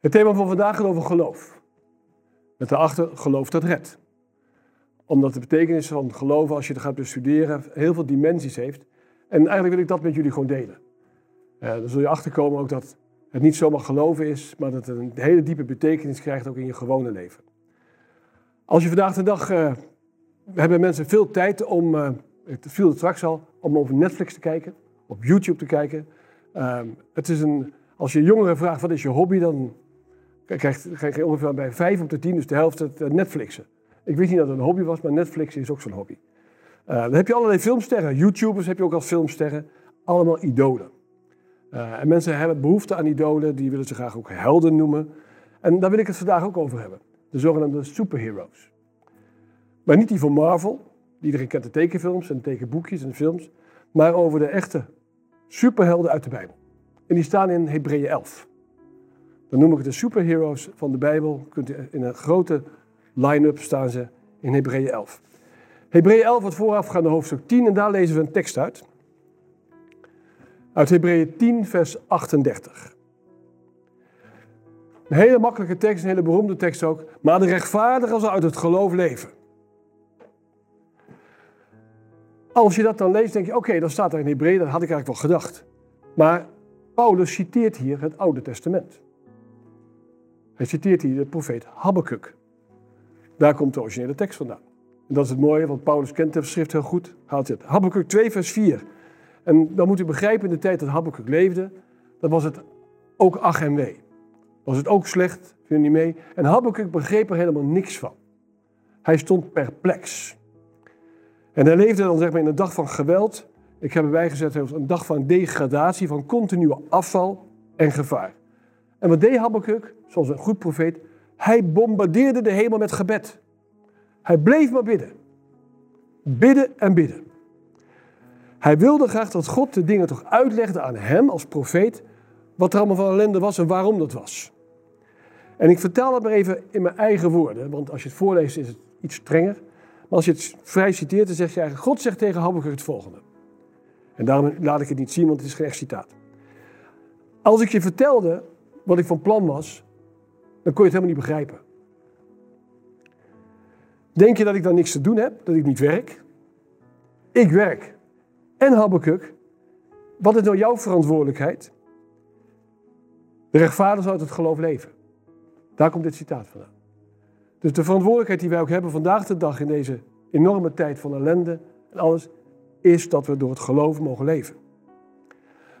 Het thema van vandaag gaat over geloof. Met daarachter geloof dat redt. Omdat de betekenis van geloven, als je het gaat bestuderen, heel veel dimensies heeft. En eigenlijk wil ik dat met jullie gewoon delen. Dan zul je achterkomen ook dat het niet zomaar geloven is, maar dat het een hele diepe betekenis krijgt ook in je gewone leven. Als je vandaag de dag, uh, hebben mensen veel tijd om, uh, het viel het straks al, om over Netflix te kijken, op YouTube te kijken. Uh, het is een, als je jongeren vraagt wat is je hobby, dan krijg, krijg je ongeveer bij 5 op de 10, dus de helft het Netflixen. Ik wist niet dat het een hobby was, maar Netflix is ook zo'n hobby. dan heb je allerlei filmsterren, YouTubers heb je ook als filmsterren, allemaal idolen. Uh, en mensen hebben behoefte aan idolen, die willen ze graag ook helden noemen. En daar wil ik het vandaag ook over hebben. De zogenaamde superheroes. Maar niet die van Marvel, iedereen kent de tekenfilms en tekenboekjes en films. Maar over de echte superhelden uit de Bijbel. En die staan in Hebreeën 11. Dan noem ik het de superheroes van de Bijbel. In een grote line-up staan ze in Hebreeën 11. Hebreeën 11 wordt voorafgaande hoofdstuk 10 en daar lezen we een tekst uit. Uit Hebreeën 10, vers 38. Een hele makkelijke tekst, een hele beroemde tekst ook. Maar de rechtvaardige zal uit het geloof leven. Als je dat dan leest, denk je, oké, dan staat er in Hebreeën, dat had ik eigenlijk wel gedacht. Maar Paulus citeert hier het Oude Testament. Hij citeert hier de profeet Habakkuk. Daar komt de originele tekst vandaan. En dat is het mooie, want Paulus kent de schrift heel goed. Haalt het. Habakkuk 2, vers 4. En dan moet u begrijpen, in de tijd dat Habakkuk leefde, dan was het ook ach en wee. Was het ook slecht, vind je niet mee? En Habakkuk begreep er helemaal niks van. Hij stond perplex. En hij leefde dan zeg maar in een dag van geweld. Ik heb erbij gezet een dag van degradatie, van continue afval en gevaar. En wat deed Habakkuk? Zoals een goed profeet. Hij bombardeerde de hemel met gebed. Hij bleef maar bidden. Bidden en bidden. Hij wilde graag dat God de dingen toch uitlegde aan hem als profeet, wat er allemaal van ellende was en waarom dat was. En ik vertel dat maar even in mijn eigen woorden, want als je het voorleest is het iets strenger. Maar als je het vrij citeert, dan zeg je eigenlijk, God zegt tegen Habakkuk het volgende. En daarom laat ik het niet zien, want het is geen echt citaat. Als ik je vertelde wat ik van plan was, dan kon je het helemaal niet begrijpen. Denk je dat ik dan niks te doen heb, dat ik niet werk? Ik werk en Habakkuk, wat is nou jouw verantwoordelijkheid? De rechtvaardig zal uit het geloof leven. Daar komt dit citaat vandaan. Dus de verantwoordelijkheid die wij ook hebben vandaag de dag in deze enorme tijd van ellende en alles, is dat we door het geloof mogen leven.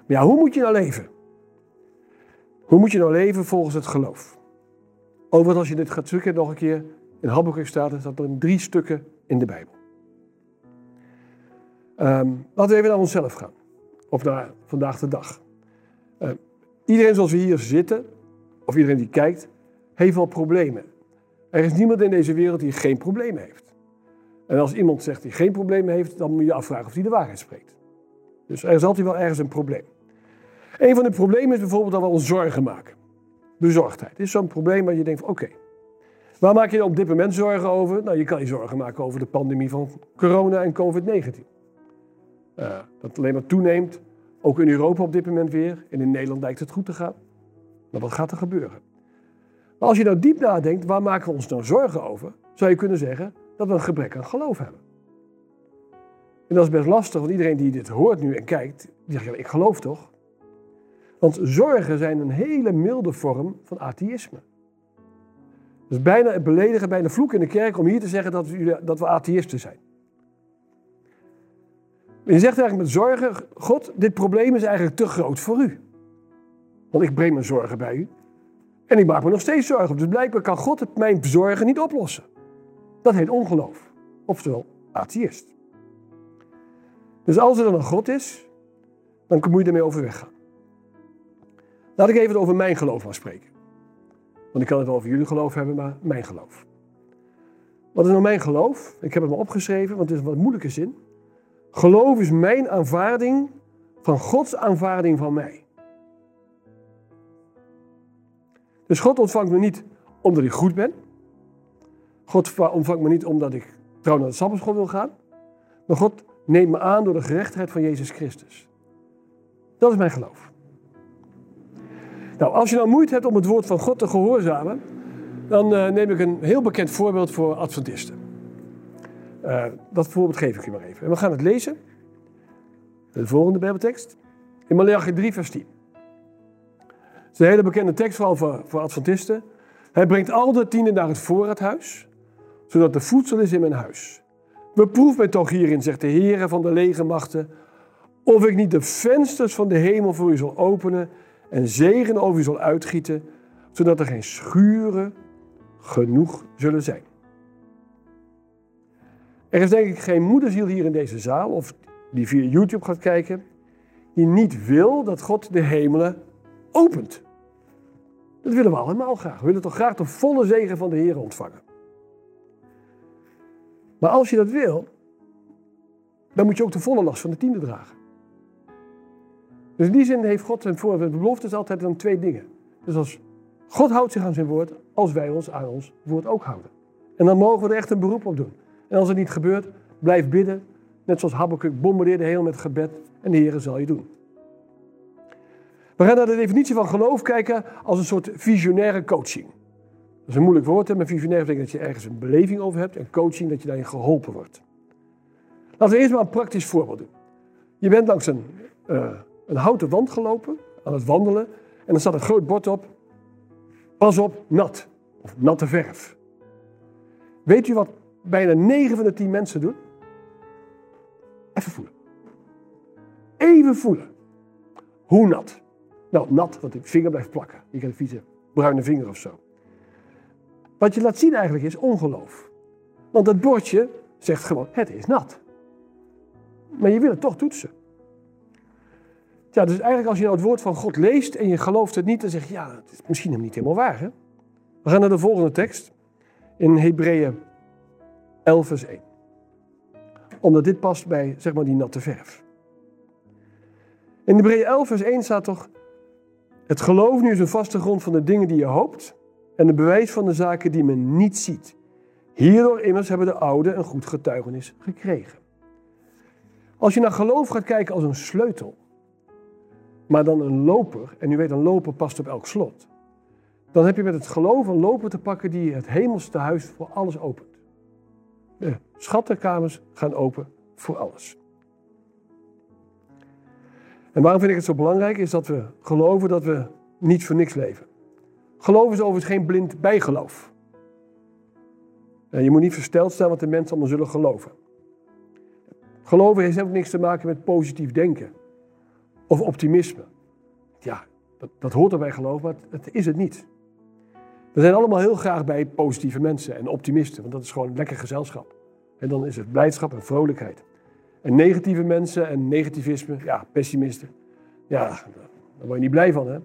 Maar ja, hoe moet je nou leven? Hoe moet je nou leven volgens het geloof? Overigens, als je dit gaat zoeken nog een keer, in Habakkuk staat dat er drie stukken in de Bijbel. Um, laten we even naar onszelf gaan. Of naar vandaag de dag. Uh, iedereen zoals we hier zitten, of iedereen die kijkt, heeft wel problemen. Er is niemand in deze wereld die geen problemen heeft. En als iemand zegt die geen problemen heeft, dan moet je afvragen of hij de waarheid spreekt. Dus er is altijd wel ergens een probleem. Een van de problemen is bijvoorbeeld dat we ons zorgen maken. Bezorgdheid is zo'n probleem waar je denkt oké, waar maak je op dit moment zorgen over? Nou, je kan je zorgen maken over de pandemie van corona en COVID-19. Uh, dat alleen maar toeneemt. Ook in Europa op dit moment weer. En in Nederland lijkt het goed te gaan. Maar wat gaat er gebeuren? Maar als je nou diep nadenkt, waar maken we ons nou zorgen over? Zou je kunnen zeggen dat we een gebrek aan geloof hebben. En dat is best lastig, want iedereen die dit hoort nu en kijkt, die zegt, ja, ik geloof toch? Want zorgen zijn een hele milde vorm van atheïsme. Dus bijna het beledigen, bijna vloek in de kerk om hier te zeggen dat we, dat we atheïsten zijn. Je zegt eigenlijk met zorgen, God, dit probleem is eigenlijk te groot voor u. Want ik breng mijn zorgen bij u. En ik maak me nog steeds zorgen. Dus blijkbaar kan God het mijn zorgen niet oplossen. Dat heet ongeloof. Oftewel atheïst. Dus als er dan een God is, dan moet je ermee overweg gaan. Laat ik even over mijn geloof maar spreken. Want ik kan het wel over jullie geloof hebben, maar mijn geloof. Wat is nou mijn geloof? Ik heb het maar opgeschreven, want het is een wat moeilijke zin. Geloof is mijn aanvaarding van Gods aanvaarding van mij. Dus God ontvangt me niet omdat ik goed ben. God ontvangt me niet omdat ik trouw naar de Sabbatschool wil gaan. Maar God neemt me aan door de gerechtigheid van Jezus Christus. Dat is mijn geloof. Nou, als je nou moeite hebt om het woord van God te gehoorzamen, dan uh, neem ik een heel bekend voorbeeld voor Adventisten. Uh, dat voorbeeld geef ik je maar even. En we gaan het lezen. De volgende Bijbeltekst. In Malachi 3, vers 10. Het is een hele bekende tekst, vooral voor, voor Adventisten. Hij brengt al de tienden naar het voorraadhuis, zodat er voedsel is in mijn huis. Beproef mij toch hierin, zegt de Heer van de legermachten, of ik niet de vensters van de hemel voor u zal openen en zegen over u zal uitgieten, zodat er geen schuren genoeg zullen zijn. Er is denk ik geen moederziel hier in deze zaal, of die via YouTube gaat kijken, die niet wil dat God de hemelen opent. Dat willen we allemaal graag. We willen toch graag de volle zegen van de Heer ontvangen. Maar als je dat wil, dan moet je ook de volle last van de tiende dragen. Dus in die zin heeft God zijn voor. De belofte altijd dan twee dingen. Dus als God houdt zich aan zijn woord, als wij ons aan ons woord ook houden. En dan mogen we er echt een beroep op doen. En als het niet gebeurt, blijf bidden. Net zoals Habakkuk bombardeerde heel met gebed. En de Heer zal je doen. We gaan naar de definitie van geloof kijken als een soort visionaire coaching. Dat is een moeilijk woord, maar visionair betekent dat je ergens een beleving over hebt. En coaching dat je daarin geholpen wordt. Laten we eerst maar een praktisch voorbeeld doen. Je bent langs een, uh, een houten wand gelopen, aan het wandelen. En er staat een groot bord op. Pas op, nat. Of natte verf. Weet u wat bijna 9 van de 10 mensen doen? Even voelen. Even voelen. Hoe nat? Nou, nat, want de vinger blijft plakken. Je krijgt een vieze bruine vinger of zo. Wat je laat zien eigenlijk is ongeloof. Want het bordje zegt gewoon, het is nat. Maar je wil het toch toetsen. Ja, dus eigenlijk als je nou het woord van God leest en je gelooft het niet, dan zeg je, ja, het is misschien hem niet helemaal waar. Hè? We gaan naar de volgende tekst. In Hebreeën 11 vers 1. Omdat dit past bij, zeg maar, die natte verf. In Hebreeën 11 vers 1 staat toch, het geloof nu is een vaste grond van de dingen die je hoopt en een bewijs van de zaken die men niet ziet. Hierdoor immers hebben de ouden een goed getuigenis gekregen. Als je naar geloof gaat kijken als een sleutel, maar dan een loper, en u weet een loper past op elk slot, dan heb je met het geloof een loper te pakken die het hemelse huis voor alles opent. De schattenkamers gaan open voor alles. En waarom vind ik het zo belangrijk? Is dat we geloven dat we niet voor niks leven. Geloof is overigens geen blind bijgeloof. En je moet niet versteld staan wat de mensen allemaal zullen geloven. Geloven heeft ook niks te maken met positief denken of optimisme. Ja, dat, dat hoort erbij geloof, maar dat is het niet. We zijn allemaal heel graag bij positieve mensen en optimisten, want dat is gewoon een lekker gezelschap. En dan is het blijdschap en vrolijkheid. En negatieve mensen en negativisme, ja, pessimisten. Ja, daar word je niet blij van, hè?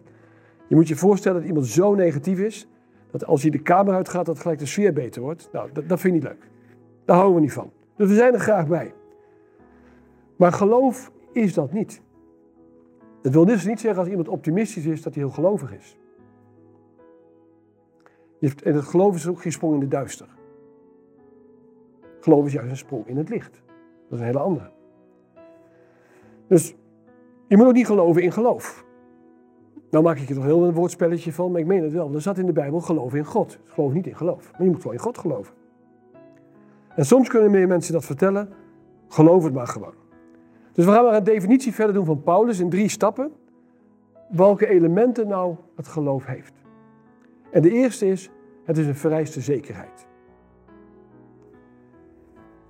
Je moet je voorstellen dat iemand zo negatief is, dat als hij de kamer uitgaat, dat gelijk de sfeer beter wordt. Nou, dat, dat vind ik niet leuk. Daar houden we niet van. Dus we zijn er graag bij. Maar geloof is dat niet. Het wil dus niet zeggen als iemand optimistisch is, dat hij heel gelovig is. En het geloof is ook geen sprong in de duister. Geloof is juist een sprong in het licht. Dat is een hele andere. Dus je moet ook niet geloven in geloof. Nou maak ik er toch heel een woordspelletje van, maar ik meen het wel. Er zat in de Bijbel geloof in God. Geloof niet in geloof. Maar je moet wel in God geloven. En soms kunnen meer mensen dat vertellen. Geloof het maar gewoon. Dus we gaan maar een definitie verder doen van Paulus in drie stappen. Welke elementen nou het geloof heeft. En de eerste is, het is een vereiste zekerheid.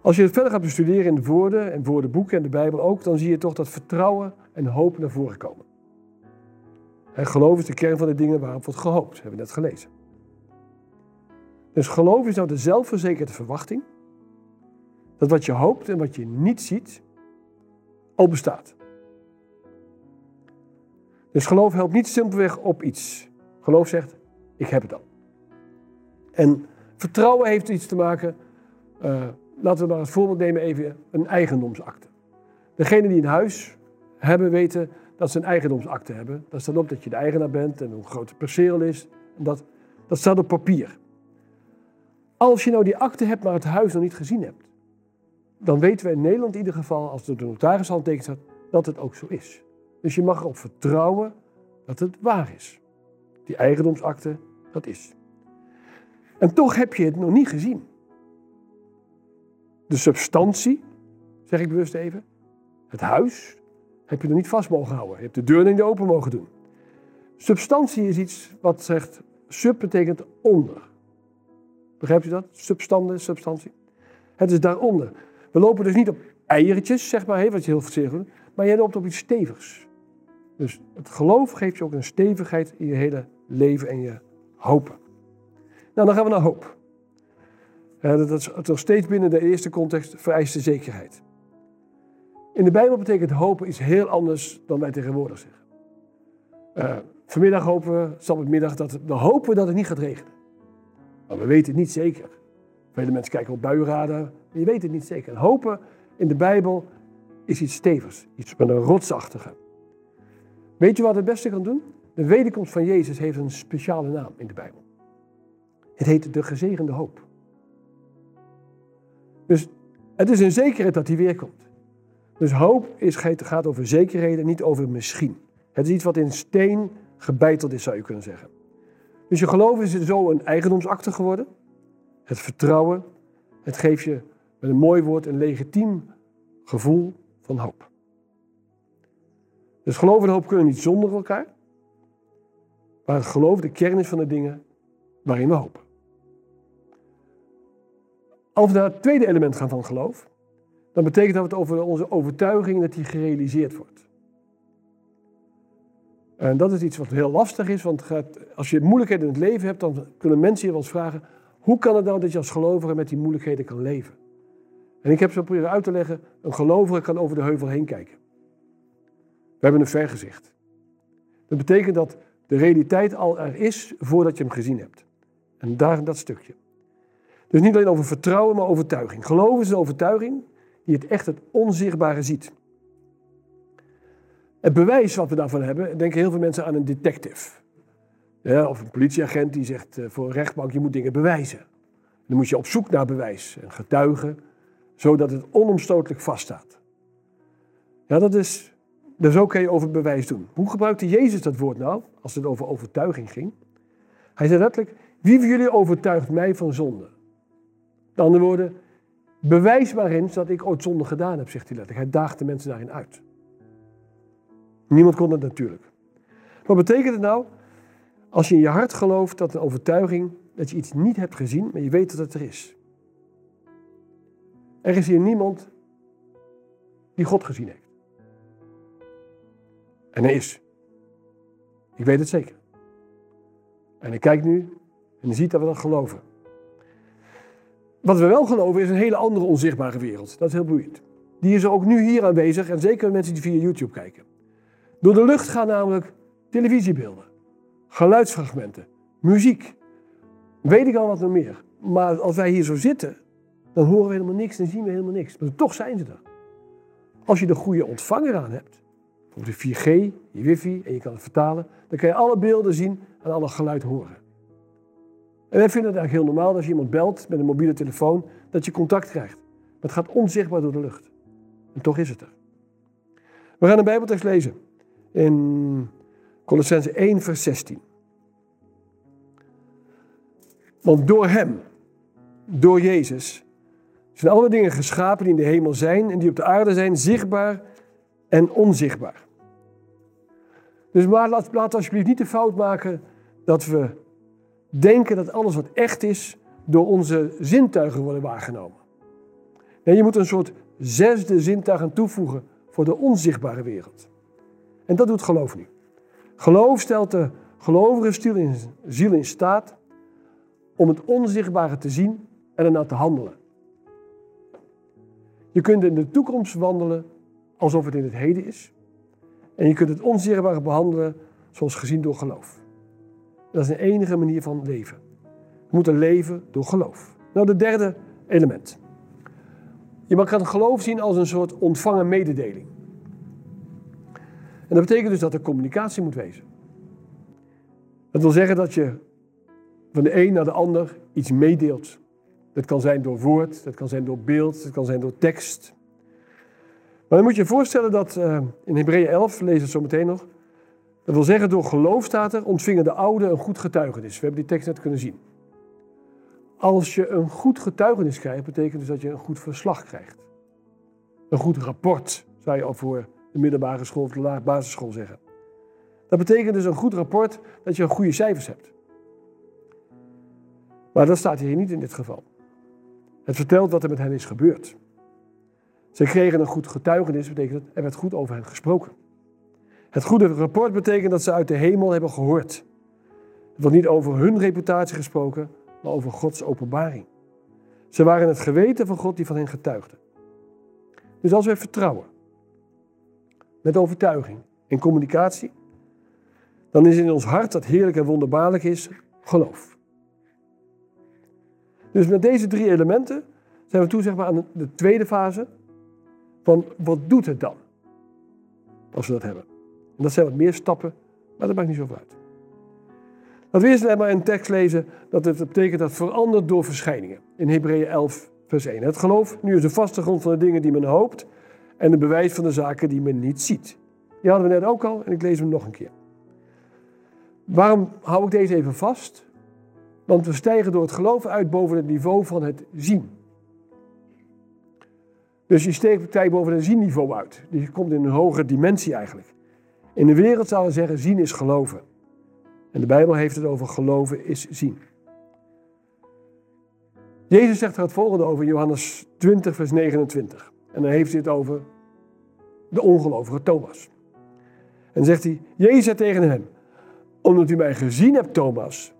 Als je het verder gaat bestuderen in de woorden en woordenboeken en de Bijbel ook, dan zie je toch dat vertrouwen en hoop naar voren komen. En geloof is de kern van de dingen waarop wordt gehoopt, hebben we net gelezen. Dus geloof is nou de zelfverzekerde verwachting dat wat je hoopt en wat je niet ziet, al bestaat. Dus geloof helpt niet simpelweg op iets. Geloof zegt, ik heb het al. En vertrouwen heeft iets te maken, uh, laten we maar als voorbeeld nemen even een eigendomsakte. Degene die een huis hebben weten dat ze een eigendomsakte hebben. Daar staat op dat je de eigenaar bent en hoe groot het perceel is. En dat, dat staat op papier. Als je nou die akte hebt, maar het huis nog niet gezien hebt, dan weten we in Nederland in ieder geval, als er de notaris handtekent staat, dat het ook zo is. Dus je mag erop vertrouwen dat het waar is. die eigendomsakte, dat is. En toch heb je het nog niet gezien. De substantie, zeg ik bewust even, het huis, heb je nog niet vast mogen houden. Je hebt de deur niet open mogen doen. Substantie is iets wat zegt, sub betekent onder. Begrijpt u dat? Substande, substantie. Het is daaronder. We lopen dus niet op eiertjes, zeg maar, wat je heel veel doet, maar je loopt op iets stevigs. Dus het geloof geeft je ook een stevigheid in je hele leven en je hopen. Nou, dan gaan we naar hoop. dat is nog steeds binnen de eerste context vereiste zekerheid. In de Bijbel betekent hopen iets heel anders dan wij tegenwoordig zeggen. Uh, vanmiddag hopen we, middag dat we hopen dat het niet gaat regenen. Maar we weten het niet zeker. Vele mensen kijken op buienraden, maar je weet het niet zeker. hopen in de Bijbel is iets stevigs, iets met een rotsachtige. Weet je wat het beste kan doen? De wederkomst van Jezus heeft een speciale naam in de Bijbel. Het heet de gezegende hoop. Dus het is een zekerheid dat hij weer komt. Dus hoop is, gaat over zekerheden, niet over misschien. Het is iets wat in steen gebeiteld is, zou je kunnen zeggen. Dus je geloof is zo een eigendomsakte geworden. Het vertrouwen, het geeft je met een mooi woord een legitiem gevoel van hoop. Dus geloof en hoop kunnen niet zonder elkaar. Maar het geloof de kern is van de dingen waarin we hopen. Als we naar het tweede element gaan van geloof, dan betekent dat het over onze overtuiging dat die gerealiseerd wordt. En dat is iets wat heel lastig is, want als je moeilijkheden in het leven hebt, dan kunnen mensen je wel eens vragen: hoe kan het nou dat je als gelovige met die moeilijkheden kan leven? En ik heb zo proberen uit te leggen: een gelovige kan over de heuvel heen kijken. We hebben een vergezicht. Dat betekent dat de realiteit al er is voordat je hem gezien hebt. En daar dat stukje. Dus niet alleen over vertrouwen, maar overtuiging. Geloven is een overtuiging die het echt het onzichtbare ziet. Het bewijs wat we daarvan hebben, denken heel veel mensen aan een detective. Ja, of een politieagent die zegt eh, voor een rechtbank, je moet dingen bewijzen. Dan moet je op zoek naar bewijs en getuigen, zodat het onomstotelijk vaststaat. Ja, dat is, dus zo kun je over bewijs doen. Hoe gebruikte Jezus dat woord nou, als het over overtuiging ging? Hij zei letterlijk, wie van jullie overtuigt mij van zonde? Met andere woorden, bewijs maar eens dat ik ooit zonde gedaan heb, zegt hij letterlijk. Hij daagt de mensen daarin uit. Niemand kon dat natuurlijk. Wat betekent het nou? Als je in je hart gelooft dat een overtuiging, dat je iets niet hebt gezien, maar je weet dat het er is. Er is hier niemand die God gezien heeft. En hij is. Ik weet het zeker. En ik kijk nu en je ziet dat we dat geloven. Wat we wel geloven is een hele andere onzichtbare wereld. Dat is heel boeiend. Die is er ook nu hier aanwezig en zeker mensen die via YouTube kijken. Door de lucht gaan namelijk televisiebeelden, geluidsfragmenten, muziek. Weet ik al wat nog meer. Maar als wij hier zo zitten, dan horen we helemaal niks en zien we helemaal niks. Maar toch zijn ze er. Als je de goede ontvanger aan hebt, op de 4G, je wifi en je kan het vertalen, dan kan je alle beelden zien en alle geluid horen. En wij vinden het eigenlijk heel normaal als je iemand belt met een mobiele telefoon, dat je contact krijgt. Maar het gaat onzichtbaar door de lucht. En toch is het er. We gaan een Bijbeltekst lezen in Colossense 1, vers 16. Want door Hem, door Jezus, zijn alle dingen geschapen die in de hemel zijn en die op de aarde zijn, zichtbaar en onzichtbaar. Dus maar laat, alsjeblieft niet de fout maken dat we denken dat alles wat echt is door onze zintuigen worden waargenomen. Nee, je moet een soort zesde zintuig aan toevoegen voor de onzichtbare wereld. En dat doet geloof nu. Geloof stelt de gelovige ziel in staat om het onzichtbare te zien en ernaar te handelen. Je kunt in de toekomst wandelen alsof het in het heden is. En je kunt het onzichtbare behandelen zoals gezien door geloof. Dat is de enige manier van leven. We moeten leven door geloof. Nou, de derde element. Je mag het geloof zien als een soort ontvangen mededeling. En dat betekent dus dat er communicatie moet wezen. Dat wil zeggen dat je van de een naar de ander iets meedeelt. Dat kan zijn door woord, dat kan zijn door beeld, dat kan zijn door tekst. Maar dan moet je je voorstellen dat uh, in Hebreeën 11, lees het zo meteen nog, Dat wil zeggen, door geloof staat er, ontvingen de ouden een goed getuigenis. We hebben die tekst net kunnen zien. Als je een goed getuigenis krijgt, betekent dus dat je een goed verslag krijgt. Een goed rapport, zou je al voor de middelbare school of de basisschool zeggen. Dat betekent dus een goed rapport dat je goede cijfers hebt. Maar dat staat hier niet in dit geval. Het vertelt wat er met hen is gebeurd. Ze kregen een goed getuigenis, betekent dat er werd goed over hen gesproken. Het goede rapport betekent dat ze uit de hemel hebben gehoord. Het wordt niet over hun reputatie gesproken, maar over Gods openbaring. Ze waren het geweten van God die van hen getuigde. Dus als wij vertrouwen, met overtuiging en communicatie, dan is in ons hart dat heerlijk en wonderbaarlijk is, geloof. Dus met deze drie elementen zijn we toe zeg maar, aan de tweede fase van wat doet het dan als we dat hebben. En dat zijn wat meer stappen, maar dat maakt niet zoveel uit. Laten we eerst maar een tekst lezen dat het betekent dat verandert door verschijningen. In Hebreeën 11, vers 1. Het geloof nu is de vaste grond van de dingen die men hoopt en een bewijs van de zaken die men niet ziet. Die hadden we net ook al en ik lees hem nog een keer. Waarom hou ik deze even vast? Want we stijgen door het geloof uit boven het niveau van het zien. Dus je steekt boven het zienniveau uit. Dus je komt in een hogere dimensie eigenlijk. In de wereld zouden we zeggen, zien is geloven. En de Bijbel heeft het over geloven is zien. Jezus zegt er het volgende over Johannes 20, vers 29. En dan heeft hij het over de ongelovige Thomas. En zegt hij, Jezus zei tegen hem, omdat u mij gezien hebt, Thomas,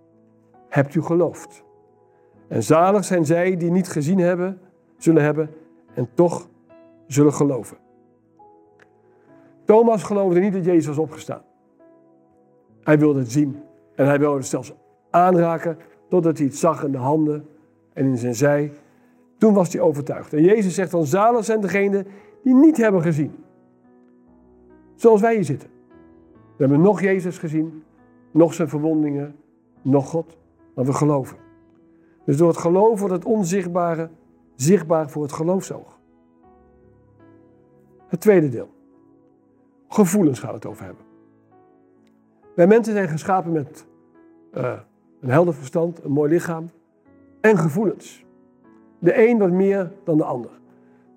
hebt u geloofd. En zalig zijn zij die niet gezien hebben, zullen hebben en toch zullen geloven. Thomas geloofde niet dat Jezus was opgestaan. Hij wilde het zien. En hij wilde het zelfs aanraken totdat hij het zag in de handen en in zijn zij. Toen was hij overtuigd. En Jezus zegt dan, zalig zijn degenen die niet hebben gezien. Zoals wij hier zitten. We hebben nog Jezus gezien, nog zijn verwondingen, nog God, maar we geloven. Dus door het geloof wordt het onzichtbare zichtbaar voor het geloofsoog. Het tweede deel. Gevoelens gaan we het over hebben. Wij mensen zijn geschapen met uh, een helder verstand, een mooi lichaam en gevoelens. De een wat meer dan de ander.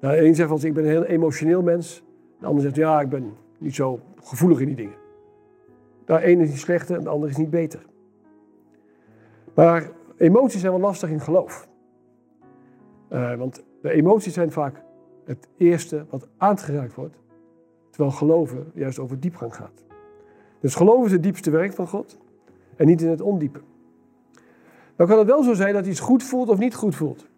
Nou, de een zegt van ik ben een heel emotioneel mens. De ander zegt ja, ik ben niet zo gevoelig in die dingen. De een is niet slechter en de ander is niet beter. Maar emoties zijn wel lastig in geloof. Uh, want de emoties zijn vaak het eerste wat aangeraakt wordt, terwijl geloven juist over diepgang gaat. Dus geloven is het diepste werk van God en niet in het ondiepe. Dan kan het wel zo zijn dat iets goed voelt of niet goed voelt.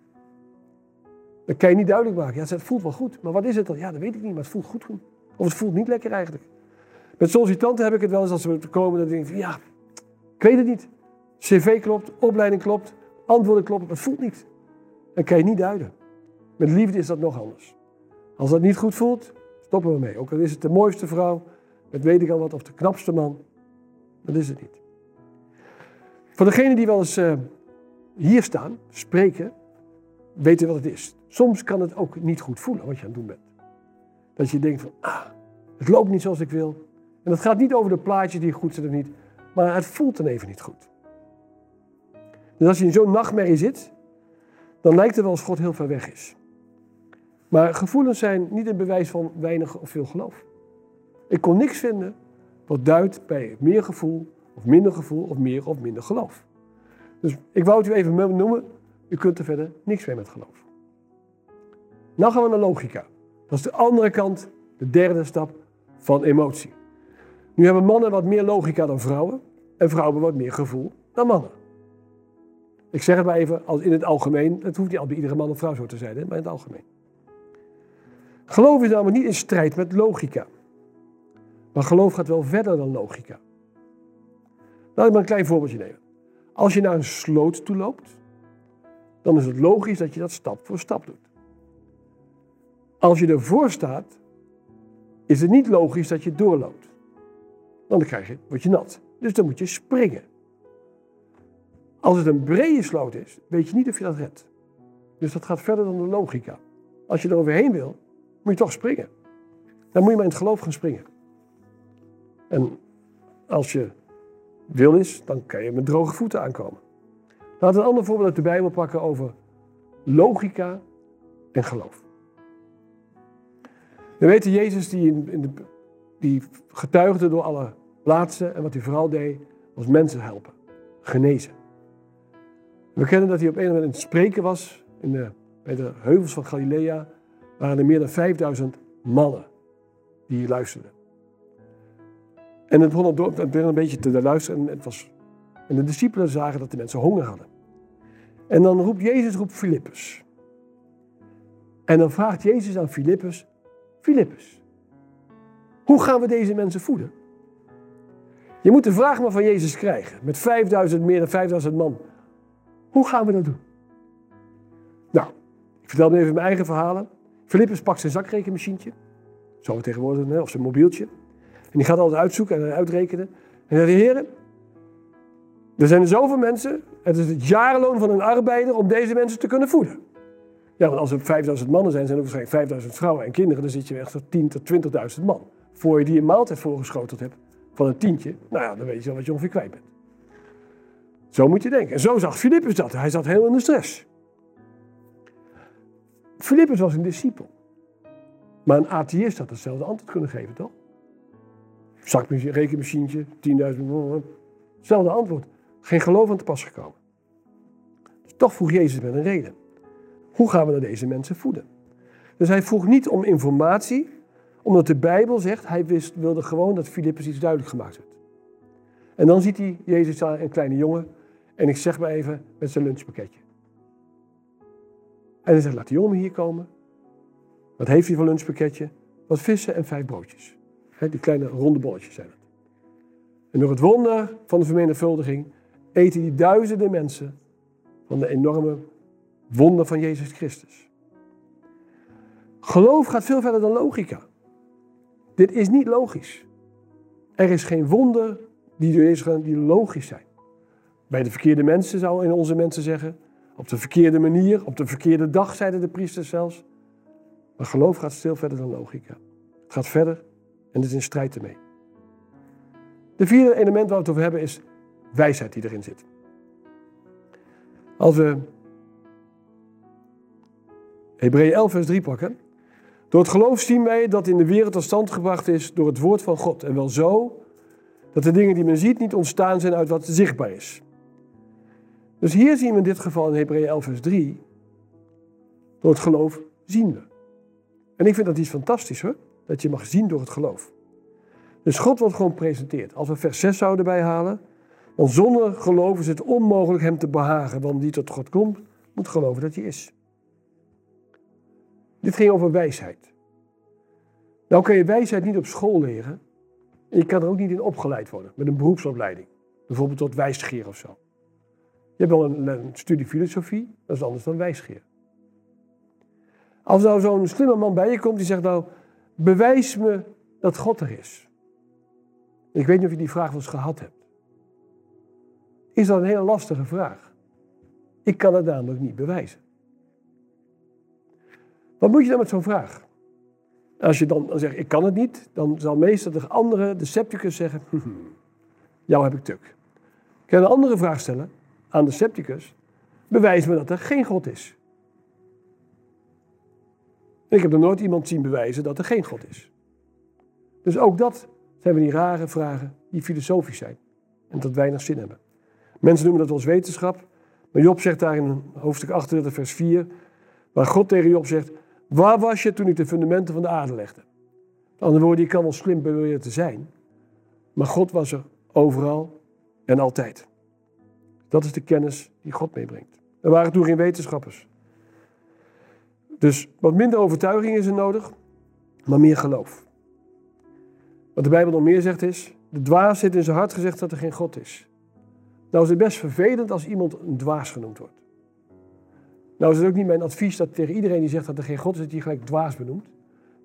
Dat kan je niet duidelijk maken. Ja, het voelt wel goed, maar wat is het dan? Ja, dat weet ik niet, maar het voelt goed. Of het voelt niet lekker eigenlijk. Met sollicitanten heb ik het wel eens als we komen, dan denk ik ja, ik weet het niet. CV klopt, opleiding klopt, antwoorden kloppen, maar het voelt niet. Dan kan je niet duiden. Met liefde is dat nog anders. Als dat niet goed voelt, stoppen we mee. Ook al is het de mooiste vrouw, met weet ik al wat, of de knapste man. Dat is het niet. Voor degenen die wel eens uh, hier staan, spreken, weten wat het is. Soms kan het ook niet goed voelen wat je aan het doen bent. Dat je denkt van, ah, het loopt niet zoals ik wil. En dat gaat niet over de plaatjes die goed zijn of niet, maar het voelt dan even niet goed. Dus als je in zo'n nachtmerrie zit, dan lijkt het wel alsof God heel ver weg is. Maar gevoelens zijn niet een bewijs van weinig of veel geloof. Ik kon niks vinden wat duidt bij meer gevoel, of minder gevoel, of meer of minder geloof. Dus ik wou het u even noemen. U kunt er verder niks mee met geloof. Nou gaan we naar logica. Dat is de andere kant, de derde stap van emotie. Nu hebben mannen wat meer logica dan vrouwen. En vrouwen wat meer gevoel dan mannen. Ik zeg het maar even als in het algemeen. Het hoeft niet altijd bij iedere man of vrouw zo te zijn, maar in het algemeen. Geloof is namelijk niet in strijd met logica. Maar geloof gaat wel verder dan logica. Laat ik maar een klein voorbeeldje nemen. Als je naar een sloot toe loopt, dan is het logisch dat je dat stap voor stap doet. Als je ervoor staat, is het niet logisch dat je doorloopt. Want dan krijg je, word je nat. Dus dan moet je springen. Als het een brede sloot is, weet je niet of je dat redt. Dus dat gaat verder dan de logica. Als je er overheen wil, moet je toch springen. Dan moet je maar in het geloof gaan springen. En als je wil is, dan kan je met droge voeten aankomen. We een ander voorbeeld uit de Bijbel pakken over logica en geloof. We weten Jezus die, in, de, die getuigde door alle plaatsen en wat hij vooral deed was mensen helpen, genezen. We kennen dat hij op een moment in het spreken was in de, bij de heuvels van Galilea. Waren er meer dan 5000 mannen die luisterden. En het begon, op, het een beetje te luisteren. En, het was, en de discipelen zagen dat de mensen honger hadden. En dan roept Jezus roept Filippus. En dan vraagt Jezus aan Filippus: Filippus, hoe gaan we deze mensen voeden? Je moet de vraag maar van Jezus krijgen. Met 5000, meer dan 5000 man. Hoe gaan we dat doen? Nou, ik vertel even mijn eigen verhalen. Filippus pakt zijn zakrekenmachientje. Zo tegenwoordig, of zijn mobieltje. En die gaat altijd uitzoeken en uitrekenen. En hij zegt, heren, er zijn zoveel mensen. Het is het jarenloon van een arbeider om deze mensen te kunnen voeden. Ja, want als er 5000 mannen zijn, zijn er waarschijnlijk 5000 vrouwen en kinderen. Dan zit je echt op 10 tot 20.000 man. Voor je die een maaltijd voorgeschoteld hebt van een tientje. Nou ja, dan weet je wel wat je ongeveer kwijt bent. Zo moet je denken. En zo zag Filippus dat. Hij zat heel in de stress. Filippus was een discipel. Maar een atheïst had hetzelfde antwoord kunnen geven, toch? Zakmachine, rekenmachientje, 10.000. Hetzelfde antwoord. Geen geloof aan te pas gekomen. Dus toch vroeg Jezus met een reden. Hoe gaan we naar deze mensen voeden? Dus hij vroeg niet om informatie, omdat de Bijbel zegt, hij wist, wilde gewoon dat Filippus iets duidelijk gemaakt werd. En dan ziet hij Jezus aan een kleine jongen, en ik zeg maar even, met zijn lunchpakketje. En hij zegt, laat die jongen hier komen. Wat heeft hij voor lunchpakketje? Wat vissen en vijf broodjes. die kleine ronde bolletjes zijn het. En door het wonder van de vermenigvuldiging eten die duizenden mensen van de enorme wonder van Jezus Christus. Geloof gaat veel verder dan logica. Dit is niet logisch. Er is geen wonder die, die logisch zijn. Bij de verkeerde mensen, zou in onze mensen zeggen. Op de verkeerde manier, op de verkeerde dag, zeiden de priesters zelfs. Maar geloof gaat veel verder dan logica. Het gaat verder en het is in strijd ermee. De vierde element waar we het over hebben is wijsheid die erin zit. Als we Hebreeën 11 vers 3 pakken. Door het geloof zien wij dat in de wereld tot stand gebracht is door het woord van God. En wel zo dat de dingen die men ziet niet ontstaan zijn uit wat zichtbaar is. Dus hier zien we in dit geval in Hebreeën 11 vers 3. Door het geloof zien we. En ik vind dat iets fantastisch hoor. Dat je mag zien door het geloof. Dus God wordt gewoon gepresenteerd. Als we vers 6 zouden bijhalen. Want zonder geloof is het onmogelijk hem te behagen. Want die tot God komt, moet geloven dat hij is. Dit ging over wijsheid. Nou kan je wijsheid niet op school leren. En je kan er ook niet in opgeleid worden. Met een beroepsopleiding. Bijvoorbeeld tot wijsgeer of zo. Je hebt wel een, een studie filosofie. Dat is anders dan wijsgeer. Als nou zo'n slimme man bij je komt die zegt nou, bewijs me dat God er is. Ik weet niet of je die vraag wel eens gehad hebt. Is dat een hele lastige vraag? Ik kan het namelijk niet bewijzen. Wat moet je dan met zo'n vraag? Als je dan, zegt, ik kan het niet, dan zal meestal de andere, de scepticus zeggen, hm, hm, jou heb ik tuk. Ik kan een andere vraag stellen aan de scepticus, bewijs me dat er geen God is. Ik heb nog nooit iemand zien bewijzen dat er geen God is. Dus ook dat zijn we die rare vragen die filosofisch zijn en dat weinig zin hebben. Mensen noemen dat eens wetenschap, maar Job zegt daar in hoofdstuk 38, vers 4, waar God tegen Job zegt, waar was je toen ik de fundamenten van de aarde legde? Met andere woorden, je kan wel slim beweren te zijn, maar God was er overal en altijd. Dat is de kennis die God meebrengt. Er waren toen geen wetenschappers. Dus wat minder overtuiging is er nodig, maar meer geloof. Wat de Bijbel nog meer zegt is, de dwaas zit in zijn hart gezegd dat er geen God is. Nou is het best vervelend als iemand een dwaas genoemd wordt. Nou is het ook niet mijn advies dat tegen iedereen die zegt dat er geen God is, dat je gelijk dwaas benoemt.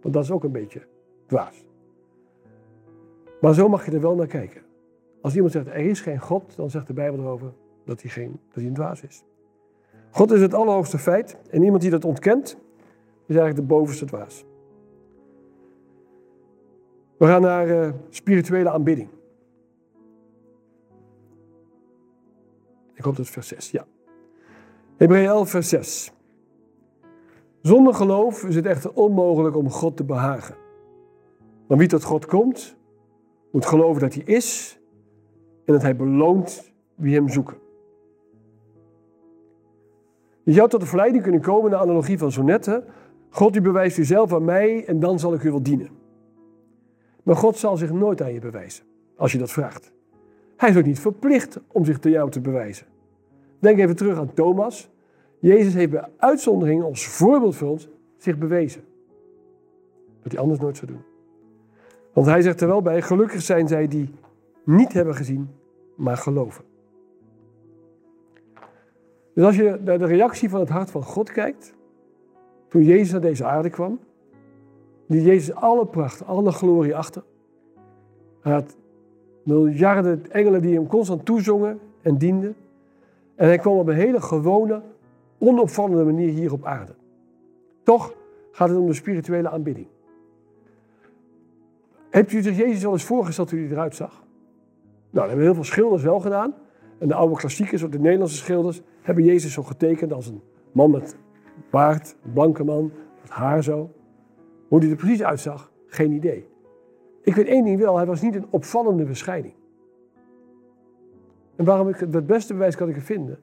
Want dat is ook een beetje dwaas. Maar zo mag je er wel naar kijken. Als iemand zegt er is geen God, dan zegt de Bijbel erover dat hij, geen, dat hij een dwaas is. God is het allerhoogste feit en iemand die dat ontkent, is eigenlijk de bovenste dwaas. We gaan naar eh, spirituele aanbidding. Ik hoop dat het vers 6, ja. Hebreeën 11, vers 6. Zonder geloof is het echter onmogelijk om God te behagen. Maar wie tot God komt, moet geloven dat hij is en dat hij beloont wie hem zoeken. Je zou tot de verleiding kunnen komen, de analogie van Sonette. God, u bewijst u zelf aan mij en dan zal ik u wel dienen. Maar God zal zich nooit aan je bewijzen, als je dat vraagt. Hij is ook niet verplicht om zich te jou te bewijzen. Denk even terug aan Thomas. Jezus heeft bij uitzondering als voorbeeld voor ons zich bewezen. Wat hij anders nooit zou doen. Want hij zegt er wel bij, gelukkig zijn zij die niet hebben gezien, maar geloven. Dus als je naar de reactie van het hart van God kijkt, toen Jezus naar deze aarde kwam, liet Jezus alle pracht, alle glorie achter. Hij had miljarden engelen die hem constant toezongen en dienden. En hij kwam op een hele gewone, onopvallende manier hier op aarde. Toch gaat het om de spirituele aanbidding. Hebt u zich Jezus wel eens voorgesteld hoe hij eruit zag? Nou, dat hebben heel veel schilders wel gedaan. En de oude klassiekers, of de Nederlandse schilders, hebben Jezus zo getekend als een man met baard, een blanke man, met haar zo. Hoe hij er precies uitzag, geen idee. Ik weet één ding wel, hij was niet een opvallende verschijning. En waarom ik het beste bewijs kan ik vinden?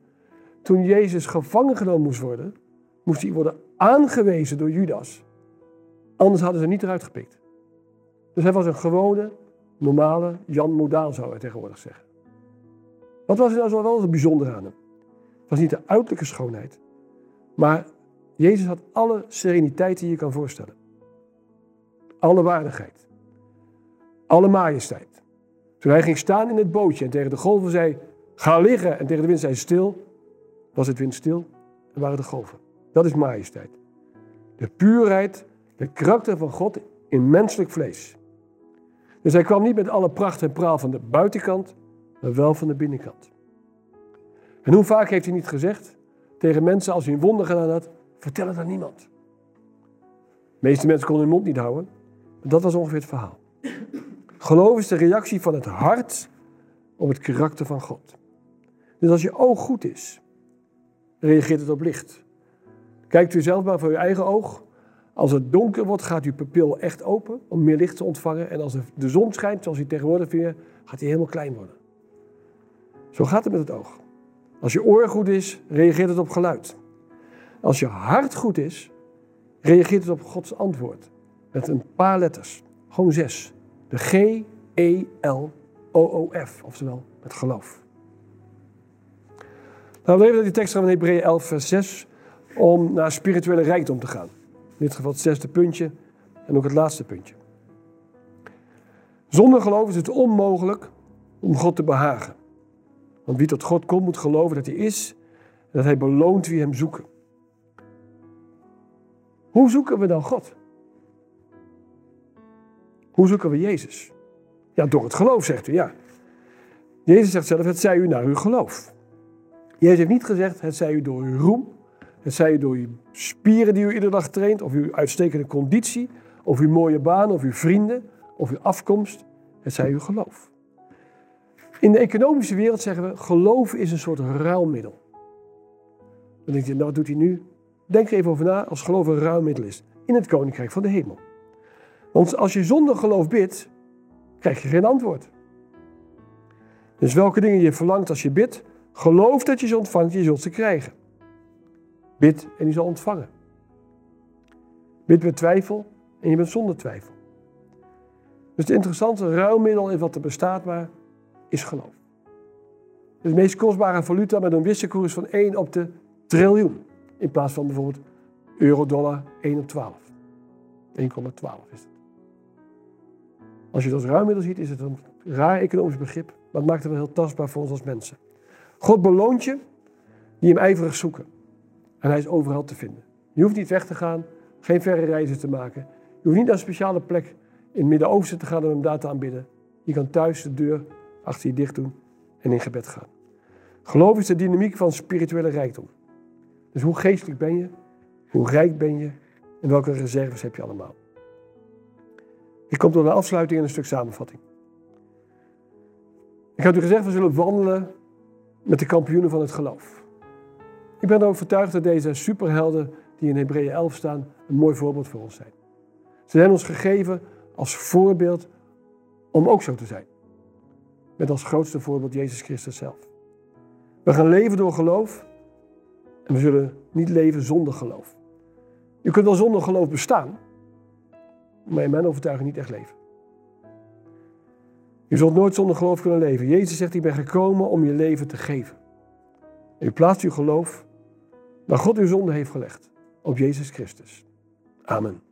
Toen Jezus gevangen genomen moest worden, moest hij worden aangewezen door Judas. Anders hadden ze hem niet eruit gepikt. Dus hij was een gewone, normale Jan Modaal, zou hij tegenwoordig zeggen. Wat was er nou zo wel zo bijzonder aan hem? Het was niet de uiterlijke schoonheid, maar Jezus had alle sereniteit die je kan voorstellen. Alle waardigheid. Alle majesteit. Toen hij ging staan in het bootje en tegen de golven zei: Ga liggen. En tegen de wind zei: Stil. Was het wind stil en waren de golven. Dat is majesteit. De puurheid, de karakter van God in menselijk vlees. Dus hij kwam niet met alle pracht en praal van de buitenkant, maar wel van de binnenkant. En hoe vaak heeft hij niet gezegd tegen mensen als hij een wonder gedaan had: vertel het aan niemand. De meeste mensen konden hun mond niet houden. Dat was ongeveer het verhaal. Geloof is de reactie van het hart op het karakter van God. Dus als je oog goed is, reageert het op licht. Kijkt u zelf maar voor uw eigen oog. Als het donker wordt, gaat uw pupil echt open om meer licht te ontvangen. En als de zon schijnt, zoals hij tegenwoordig weer, gaat hij helemaal klein worden. Zo gaat het met het oog. Als je oor goed is, reageert het op geluid. Als je hart goed is, reageert het op Gods antwoord. Met een paar letters. Gewoon zes. De G-E-L-O-O-F. Oftewel met geloof. Nou, we even naar die tekst van Hebreeën 11, vers 6. Om naar spirituele rijkdom te gaan. In dit geval het zesde puntje. En ook het laatste puntje. Zonder geloof is het onmogelijk om God te behagen. Want wie tot God komt, moet geloven dat hij is en dat hij beloont wie hem zoeken. Hoe zoeken we dan God? Hoe zoeken we Jezus? Ja, door het geloof, zegt u, ja. Jezus zegt zelf, het zij u naar uw geloof. Jezus heeft niet gezegd, het zij u door uw roem, het zij u door uw spieren die u iedere dag traint, of uw uitstekende conditie, of uw mooie baan, of uw vrienden, of uw afkomst. Het zij uw geloof. In de economische wereld zeggen we, geloof is een soort ruilmiddel. Dan denk je, nou wat doet hij nu? Denk er even over na als geloof een ruilmiddel is. In het koninkrijk van de hemel. Want als je zonder geloof bidt, krijg je geen antwoord. Dus welke dingen je verlangt als je bidt, geloof dat je ze ontvangt, je zult ze krijgen. Bid en je zal ontvangen. Bid met twijfel en je bent zonder twijfel. Dus het interessante ruilmiddel in wat er bestaat maar, is geloof. Het is de meest kostbare valuta met een wisselkoers van 1 op de triljoen. In plaats van bijvoorbeeld euro-dollar 1 op 12. 1,12 is het. Als je dat als ruimmiddel ziet, is het een raar economisch begrip. Maar het maakt het wel heel tastbaar voor ons als mensen. God beloont je die hem ijverig zoeken. En hij is overal te vinden. Je hoeft niet weg te gaan, geen verre reizen te maken. Je hoeft niet naar een speciale plek in het Midden-Oosten te gaan om hem daar te aanbidden. Je kan thuis de deur achter je dicht doen en in gebed gaan. Geloof is de dynamiek van spirituele rijkdom. Dus hoe geestelijk ben je? Hoe rijk ben je? En welke reserves heb je allemaal? Ik kom tot een afsluiting en een stuk samenvatting. Ik had u gezegd, we zullen wandelen met de kampioenen van het geloof. Ik ben er overtuigd dat deze superhelden die in Hebreeën 11 staan een mooi voorbeeld voor ons zijn. Ze zijn ons gegeven als voorbeeld om ook zo te zijn. Met als grootste voorbeeld Jezus Christus zelf. We gaan leven door geloof en we zullen niet leven zonder geloof. Je kunt wel zonder geloof bestaan, maar in mijn overtuiging niet echt leven. Je zult nooit zonder geloof kunnen leven. Jezus zegt, ik ben gekomen om je leven te geven. En u plaatst uw geloof waar God uw zonde heeft gelegd, op Jezus Christus. Amen.